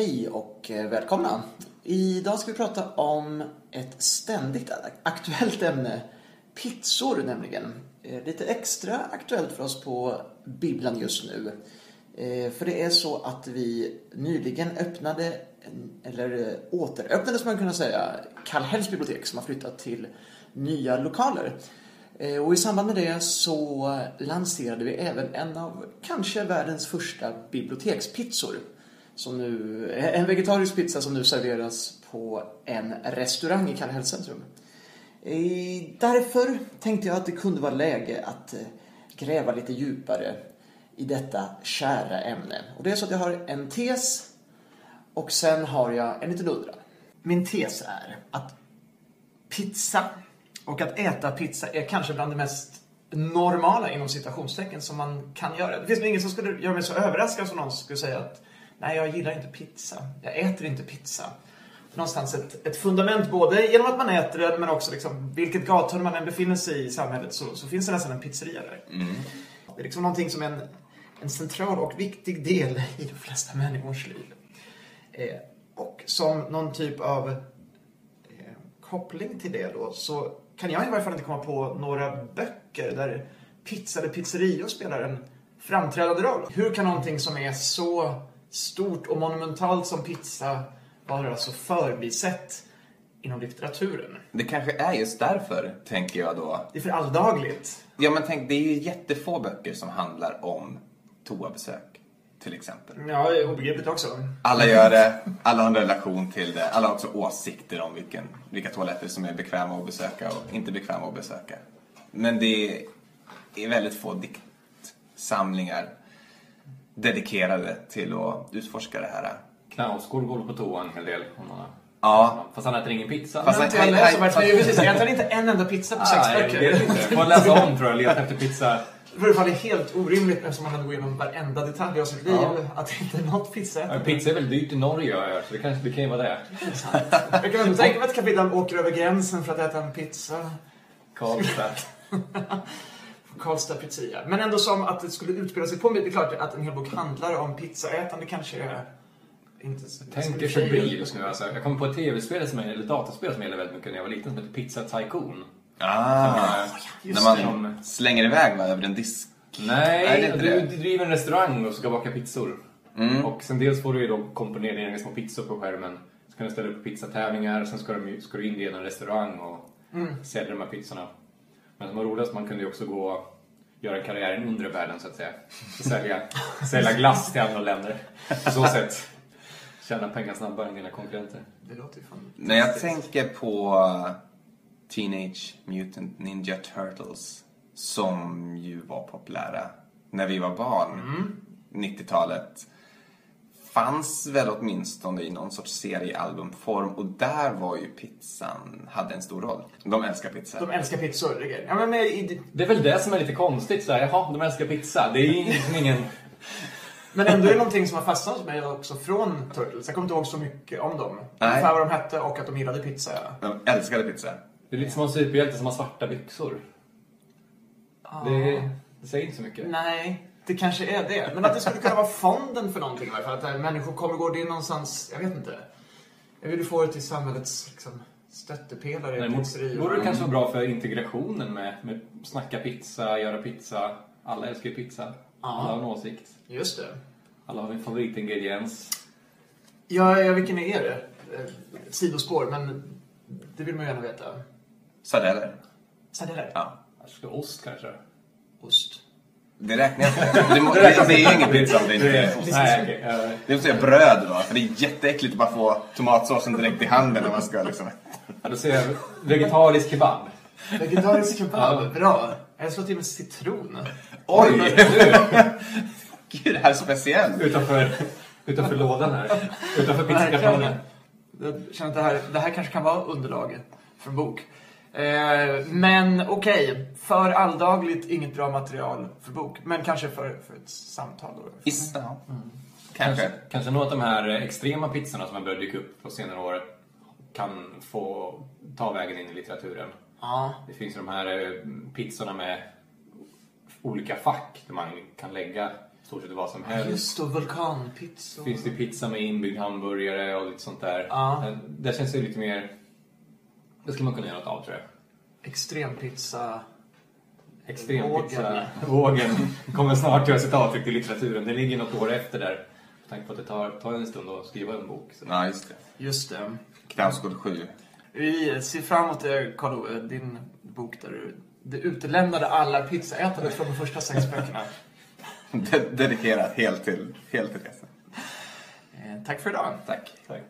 Hej och eh, välkomna. Idag ska vi prata om ett ständigt aktuellt ämne. Pizzor nämligen. Eh, lite extra aktuellt för oss på bibblan just nu. Eh, för det är så att vi nyligen öppnade, eller återöppnade som man kunna säga, Kallhälls bibliotek som har flyttat till nya lokaler. Och i samband med det så lanserade vi även en av kanske världens första bibliotekspizzor. Som nu, en vegetarisk pizza som nu serveras på en restaurang i Kallhälls centrum. Därför tänkte jag att det kunde vara läge att eh, gräva lite djupare i detta kära ämne. Och det är så att jag har en tes och sen har jag en liten undran. Min tes är att pizza och att äta pizza är kanske bland det mest normala inom citationstecken som man kan göra. Det finns nog ingen som skulle göra mig så överraskad som någon skulle säga att nej, jag gillar inte pizza. Jag äter inte pizza. Någonstans ett, ett fundament både genom att man äter det men också liksom vilket gathörn man än befinner sig i samhället så, så finns det nästan en pizzeria där. Det är liksom någonting som är en, en central och viktig del i de flesta människors liv. Eh, och som någon typ av eh, koppling till det då så kan jag i varje fall inte komma på några böcker där pizza eller pizzerior spelar en framträdande roll. Hur kan någonting som är så stort och monumentalt som pizza vara så förbisett inom litteraturen? Det kanske är just därför, tänker jag då. Det är för alldagligt. Ja, men tänk, det är ju jättefå böcker som handlar om toabesök, till exempel. Ja, obegripligt också. Alla gör det, alla har en relation till det, alla har också åsikter om vilken, vilka toaletter som är bekväma att besöka och inte bekväma att besöka. Men det är väldigt få diktsamlingar dedikerade till att utforska det här. Knausgård går på toan en hel del. Ja, Fast han äter ingen pizza. Fast han- det precis, jag tar inte en enda pizza på sex inte. Får läsa om tror jag, leta efter pizza. Det förefaller helt orimligt eftersom man hade gått igenom varenda detalj av sitt liv. Ja. Att det inte är något pizza. Ja, Pizza är väl dyrt i Norge jag så det kanske det kan ju vara det. Jag kan tänka mig att kapitlen åker över gränsen för att äta en pizza. Karlstad. Karlstad pizzeria. Men ändå som att det skulle utspela sig på bit. Det är klart att en hel bok handlar om pizzaätande kanske är inte så... Tänker förbi just nu alltså. Jag kommer på ett tv-spel, som är, eller dataspel som jag gillade väldigt mycket när jag var liten, som heter Pizza Tycoon. ah, när det. man slänger iväg va, över en disk. Nej, Nej, du, det. du driver en restaurang och ska baka pizzor. Och sen dels får du ju då komponera dina små pizzor på skärmen. Så kan du ställa upp pizzatatävlingar, sen ska du, ska du in i en restaurang och sälja de här pizzorna. Men som var roligast, man kunde ju också gå och göra en karriär i den undre världen så att säga. Sälja, sälja glass till andra länder. På så sätt tjäna pengar snabbare än dina konkurrenter. Det låter ju fan... När jag tänker på Teenage Mutant Ninja Turtles som ju var populära när vi var barn, 90-talet fanns väl åtminstone i någon sorts seriealbumform och där var ju pizzan, hade en stor roll. De älskar pizza. De älskar pizzor. det är grejen. Ja, men med, i, Det är väl det som är lite konstigt. Så här, jaha, de älskar pizza. Det är ju liksom ingen... men ändå är det någonting som har fastnat hos mig också från Turtles. Jag kommer inte ihåg så mycket om dem. Nej. Ungefär vad de hette och att de gillade pizza. De älskade pizza. Det är lite som en superhjälte som har svarta byxor. Det, det säger inte så mycket. Nej, det kanske är det. Men att det skulle kunna vara fonden för någonting i alla fall. Att det här, människor kommer gå in någonstans, jag vet inte. Jag vill få det till samhällets liksom, stöttepelare i Däremot pizzerior. vore det kanske vara bra för integrationen med, med snacka pizza, göra pizza. Alla älskar ju pizza. Alla har en åsikt. Just det. Alla har en favoritingrediens. Ja, ja, vilken är det? Eh, Ett sidospår, men det vill man gärna veta. Sardeller. Sardeller? Ja. Jag skulle ost kanske. Ost. Det räknar jag inte. Det, må, det, det är ju ingen pizza om det inte är ost. Nej, eh, Det måste säga bröd då, för det är jätteäckligt att bara få tomatsåsen direkt i handen när man ska liksom... Ja, då säger jag vegetarisk kebab. Vegetarisk kebab, bra. Jag slår till med citron. Oj! Gud, det här är speciellt. Utanför, utanför lådan här. Utanför pizzakartongen. Jag känner att det här, det här kanske kan vara underlag för en bok. Eh, men okej, för alldagligt inget bra material för bok. Men kanske för, för ett samtal då. Is, ja. Kanske, Kanske. kanske några av de här extrema pizzorna som har börjat dyka upp på senare år kan få ta vägen in i litteraturen. Ja. Det finns ju de här eh, pizzorna med olika fack där man kan lägga stort sett vad som helst. Just det, vulkanpizza. Finns det pizza med inbyggd hamburgare och lite sånt där. Ja. Men Där känns det lite mer... Det skulle man kunna göra något av tror jag. Extrempizza. Extrem Vågen. pizza. Vågen kommer snart göra sitt avtryck i litteraturen. Det ligger något år efter där. Med tanke på att det tar, tar en stund att skriva en bok. Så. Ja, just det. Just det. Knausgård 7. Vi ser fram emot karl ove din bok där du det utelämnade alla pizzaätandet från de första sex böckerna. De- Dedikerat helt till, helt till resan. Eh, tack för idag. Tack. Tack.